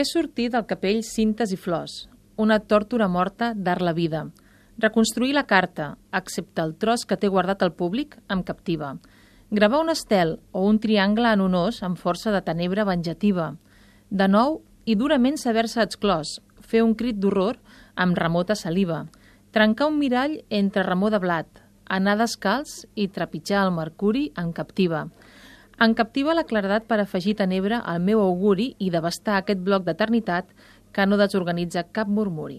Fer sortir del capell cintes i flors, una tòrtora morta dar la vida. Reconstruir la carta, excepte el tros que té guardat el públic, em captiva. Gravar un estel o un triangle en un os amb força de tenebra venjativa. De nou, i durament saber-se exclòs, fer un crit d'horror amb remota saliva, trencar un mirall entre remor de blat, anar descalç i trepitjar el mercuri en captiva. En captiva la claredat per afegir tenebra al meu auguri i devastar aquest bloc d'eternitat que no desorganitza cap murmuri.